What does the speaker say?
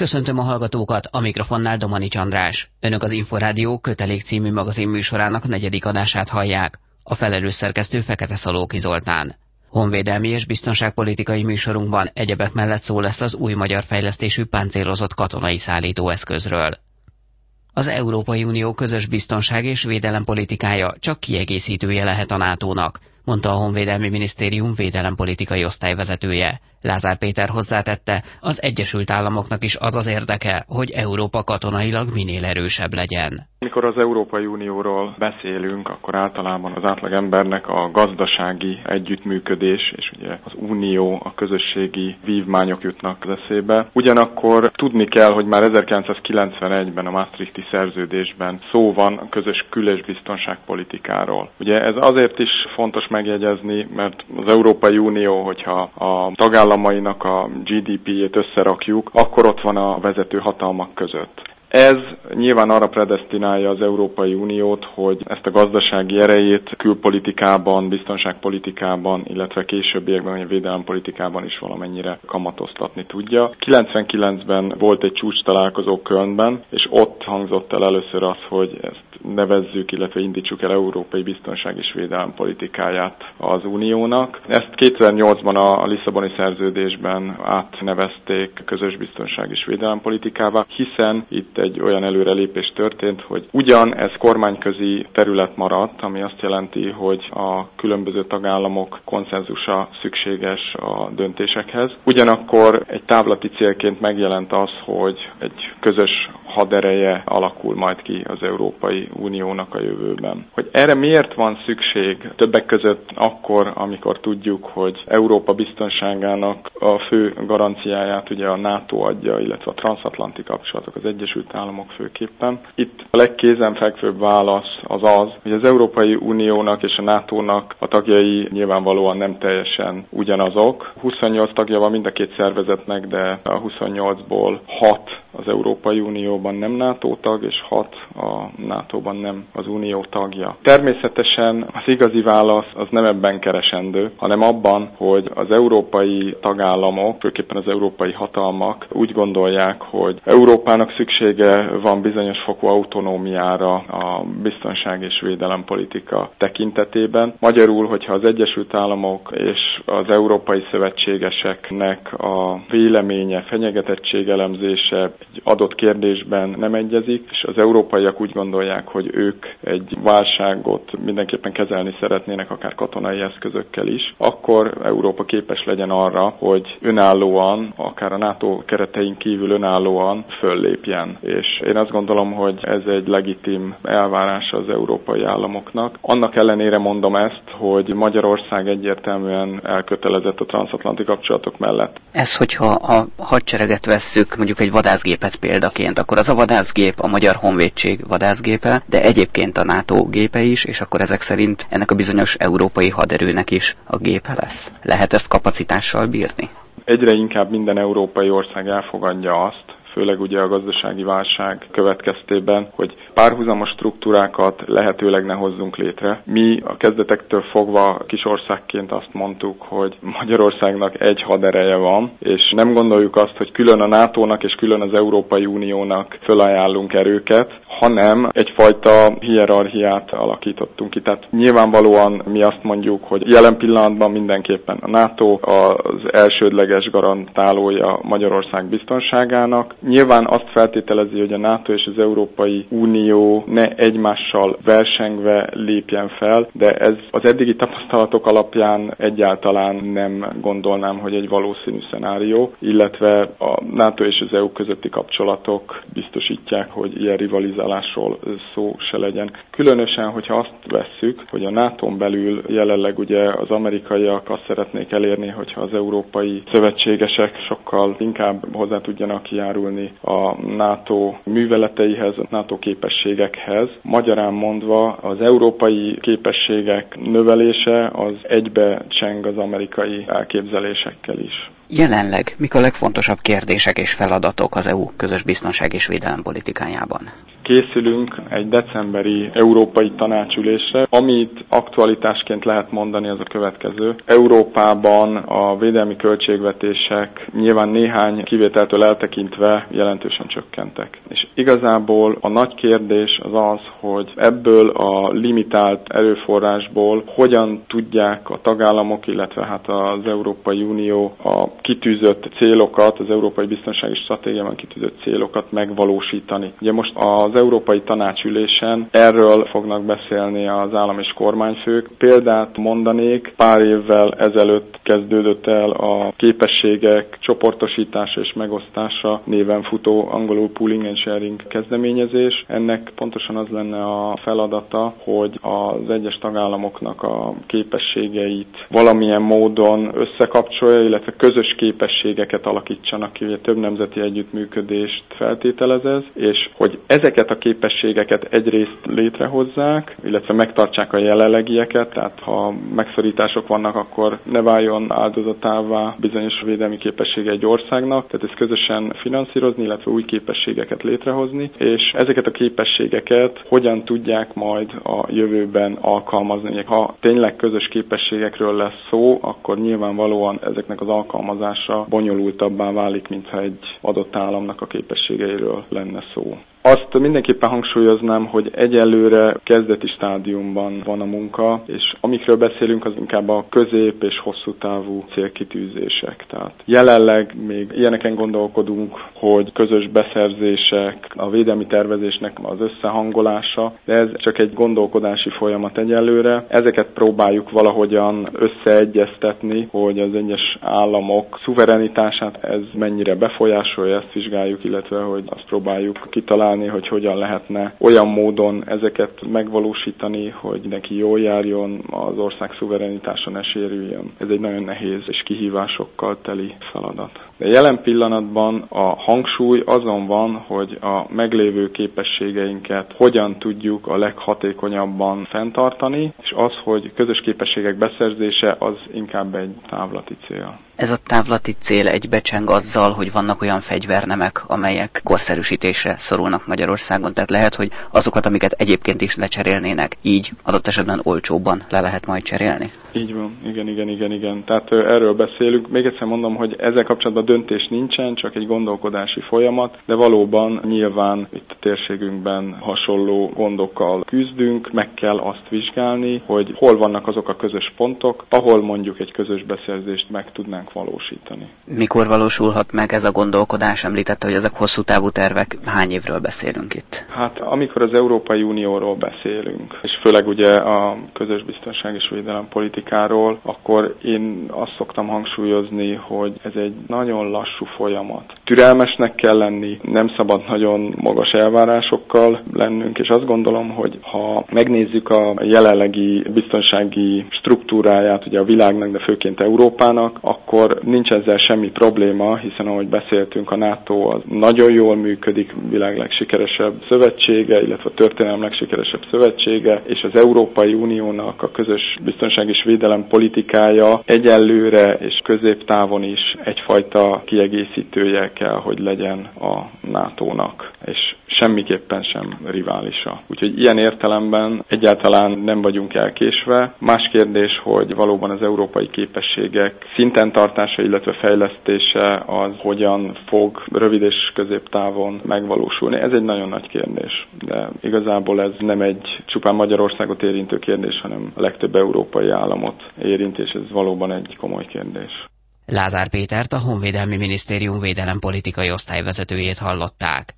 Köszöntöm a hallgatókat, a mikrofonnál Domani Csandrás. Önök az Inforádió kötelék című magazin műsorának negyedik adását hallják. A felelős szerkesztő Fekete Szalóki Zoltán. Honvédelmi és biztonságpolitikai műsorunkban egyebek mellett szó lesz az új magyar fejlesztésű páncélozott katonai szállítóeszközről. Az Európai Unió közös biztonság és védelempolitikája csak kiegészítője lehet a NATO-nak, mondta a Honvédelmi Minisztérium védelempolitikai osztályvezetője. Lázár Péter hozzátette, az Egyesült Államoknak is az az érdeke, hogy Európa katonailag minél erősebb legyen. Amikor az Európai Unióról beszélünk, akkor általában az átlagembernek a gazdasági együttműködés és ugye az unió, a közösségi vívmányok jutnak az eszébe. Ugyanakkor tudni kell, hogy már 1991-ben a Maastrichti szerződésben szó van a közös kül- biztonságpolitikáról. Ugye ez azért is fontos megjegyezni, mert az Európai Unió, hogyha a tagállamainak a GDP-jét összerakjuk, akkor ott van a vezető hatalmak között. Ez nyilván arra predestinálja az Európai Uniót, hogy ezt a gazdasági erejét külpolitikában, biztonságpolitikában, illetve későbbiekben a védelempolitikában is valamennyire kamatoztatni tudja. 99-ben volt egy csúcs találkozó Kölnben, és ott hangzott el először az, hogy ezt nevezzük, illetve indítsuk el európai biztonság és védelem politikáját az Uniónak. Ezt 2008-ban a Lisszaboni szerződésben átnevezték közös biztonság és védelem politikává, hiszen itt egy olyan előrelépés történt, hogy ugyan ez kormányközi terület maradt, ami azt jelenti, hogy a különböző tagállamok konszenzusa szükséges a döntésekhez. Ugyanakkor egy távlati célként megjelent az, hogy egy közös hadereje alakul majd ki az Európai Uniónak a jövőben. Hogy erre miért van szükség? Többek között akkor, amikor tudjuk, hogy Európa biztonságának a fő garanciáját ugye a NATO adja, illetve a transatlanti kapcsolatok, az Egyesült Államok főképpen. Itt a legkézenfekvőbb válasz az az, hogy az Európai Uniónak és a NATO-nak a tagjai nyilvánvalóan nem teljesen ugyanazok. 28 tagja van mind a két szervezetnek, de a 28-ból 6 az Európai Unióban nem NATO tag, és 6 a NATO-ban nem az Unió tagja. Természetesen az igazi válasz az nem ebben keresendő, hanem abban, hogy az európai tagállamok, főképpen az európai hatalmak úgy gondolják, hogy Európának szüksége van bizonyos fokú autonómiára a biztonság és védelempolitika tekintetében. Magyarul, hogyha az Egyesült Államok és az európai szövetségeseknek a véleménye, fenyegetettségelemzése egy adott kérdésben nem egyezik, és az európaiak úgy gondolják, hogy ők egy válságot mindenképpen kezelni szeretnének, akár katonai eszközökkel is, akkor Európa képes legyen arra, hogy önállóan, akár a NATO keretein kívül önállóan föllépjen. És én azt gondolom, hogy ez egy legitim elvárása az európai államoknak. Annak ellenére mondom ezt, hogy Magyarország egyértelműen elkötelezett a transatlanti kapcsolatok mellett. Ez, hogyha a hadsereget vesszük, mondjuk egy vadászgépet példaként, akkor az a vadászgép a Magyar Honvédség vadászgépe, de egyébként a NATO gépe is, és akkor ezek szerint ennek a bizonyos európai haderőnek is a gépe lesz. Lehet ezt kapacitással bírni? Egyre inkább minden európai ország elfogadja azt, főleg ugye a gazdasági válság következtében, hogy párhuzamos struktúrákat lehetőleg ne hozzunk létre. Mi a kezdetektől fogva kis országként azt mondtuk, hogy Magyarországnak egy hadereje van, és nem gondoljuk azt, hogy külön a NATO-nak és külön az Európai Uniónak fölajánlunk erőket, hanem egyfajta hierarchiát alakítottunk ki. Tehát nyilvánvalóan mi azt mondjuk, hogy jelen pillanatban mindenképpen a NATO az elsődleges garantálója Magyarország biztonságának. Nyilván azt feltételezi, hogy a NATO és az Európai Unió ne egymással versengve lépjen fel, de ez az eddigi tapasztalatok alapján egyáltalán nem gondolnám, hogy egy valószínű szenárió, illetve a NATO és az EU közötti kapcsolatok biztosítják, hogy ilyen rivalizálás tárgyalásról szó se legyen. Különösen, hogyha azt vesszük, hogy a nato belül jelenleg ugye az amerikaiak azt szeretnék elérni, hogyha az európai szövetségesek sokkal inkább hozzá tudjanak járulni a NATO műveleteihez, a NATO képességekhez. Magyarán mondva az európai képességek növelése az egybe cseng az amerikai elképzelésekkel is. Jelenleg mik a legfontosabb kérdések és feladatok az EU közös biztonság és védelem politikájában? Készülünk egy decemberi európai tanácsülésre, amit aktualitásként lehet mondani az a következő. Európában a védelmi költségvetések nyilván néhány kivételtől eltekintve jelentősen csökkentek. És igazából a nagy kérdés az az, hogy ebből a limitált erőforrásból hogyan tudják a tagállamok, illetve hát az Európai Unió a kitűzött célokat, az Európai Biztonsági Stratégiában kitűzött célokat megvalósítani. Ugye most az Európai Tanácsülésen erről fognak beszélni az állam és kormányfők. Példát mondanék, pár évvel ezelőtt kezdődött el a képességek csoportosítása és megosztása néven futó angolul pooling and sharing kezdeményezés. Ennek pontosan az lenne a feladata, hogy az egyes tagállamoknak a képességeit valamilyen módon összekapcsolja, illetve közös képességeket alakítsanak ki, több nemzeti együttműködést feltételez ez, és hogy ezeket a képességeket egyrészt létrehozzák, illetve megtartsák a jelenlegieket, tehát ha megszorítások vannak, akkor ne váljon áldozatává bizonyos védelmi képessége egy országnak, tehát ezt közösen finanszírozni, illetve új képességeket létrehozni, és ezeket a képességeket hogyan tudják majd a jövőben alkalmazni. Ha tényleg közös képességekről lesz szó, akkor nyilvánvalóan ezeknek az alkalmazása bonyolultabbá válik, mintha egy adott államnak a képességeiről lenne szó. Azt mindenképpen hangsúlyoznám, hogy egyelőre kezdeti stádiumban van a munka, és amikről beszélünk, az inkább a közép és hosszú távú célkitűzések. Tehát jelenleg még ilyeneken gondolkodunk, hogy közös beszerzések, a védelmi tervezésnek az összehangolása, de ez csak egy gondolkodási folyamat egyelőre. Ezeket próbáljuk valahogyan összeegyeztetni, hogy az egyes államok szuverenitását ez mennyire befolyásolja, ezt vizsgáljuk, illetve hogy azt próbáljuk kitalálni, találni, hogy hogyan lehetne olyan módon ezeket megvalósítani, hogy neki jól járjon, az ország szuverenitása ne sérüljön. Ez egy nagyon nehéz és kihívásokkal teli feladat. De jelen pillanatban a hangsúly azon van, hogy a meglévő képességeinket hogyan tudjuk a leghatékonyabban fenntartani, és az, hogy közös képességek beszerzése az inkább egy távlati cél. Ez a távlati cél egybecseng azzal, hogy vannak olyan fegyvernemek, amelyek korszerűsítésre szorulnak Magyarországon. Tehát lehet, hogy azokat, amiket egyébként is lecserélnének, így adott esetben olcsóbban le lehet majd cserélni. Így van, igen, igen, igen, igen. Tehát erről beszélünk. Még egyszer mondom, hogy ezzel kapcsolatban döntés nincsen, csak egy gondolkodási folyamat, de valóban nyilván itt a térségünkben hasonló gondokkal küzdünk, meg kell azt vizsgálni, hogy hol vannak azok a közös pontok, ahol mondjuk egy közös beszerzést meg tudnánk megvalósítani. Mikor valósulhat meg ez a gondolkodás? Említette, hogy ezek hosszú távú tervek. Hány évről beszélünk itt? Hát amikor az Európai Unióról beszélünk, és főleg ugye a közös biztonság és védelem politikáról, akkor én azt szoktam hangsúlyozni, hogy ez egy nagyon lassú folyamat. Türelmesnek kell lenni, nem szabad nagyon magas elvárásokkal lennünk, és azt gondolom, hogy ha megnézzük a jelenlegi biztonsági struktúráját ugye a világnak, de főként Európának, akkor nincs ezzel semmi probléma, hiszen ahogy beszéltünk, a NATO az nagyon jól működik, világ legsikeresebb szövetsége, illetve a történelem legsikeresebb szövetsége, és az Európai Uniónak a közös biztonság és védelem politikája egyelőre és középtávon is egyfajta kiegészítője kell, hogy legyen a NATO-nak, és semmiképpen sem riválisa. Úgyhogy ilyen értelemben egyáltalán nem vagyunk elkésve. Más kérdés, hogy valóban az európai képességek szinten tart fenntartása, illetve fejlesztése az hogyan fog rövid és középtávon megvalósulni. Ez egy nagyon nagy kérdés, de igazából ez nem egy csupán Magyarországot érintő kérdés, hanem a legtöbb európai államot érint, és ez valóban egy komoly kérdés. Lázár Pétert, a Honvédelmi Minisztérium védelempolitikai osztályvezetőjét hallották.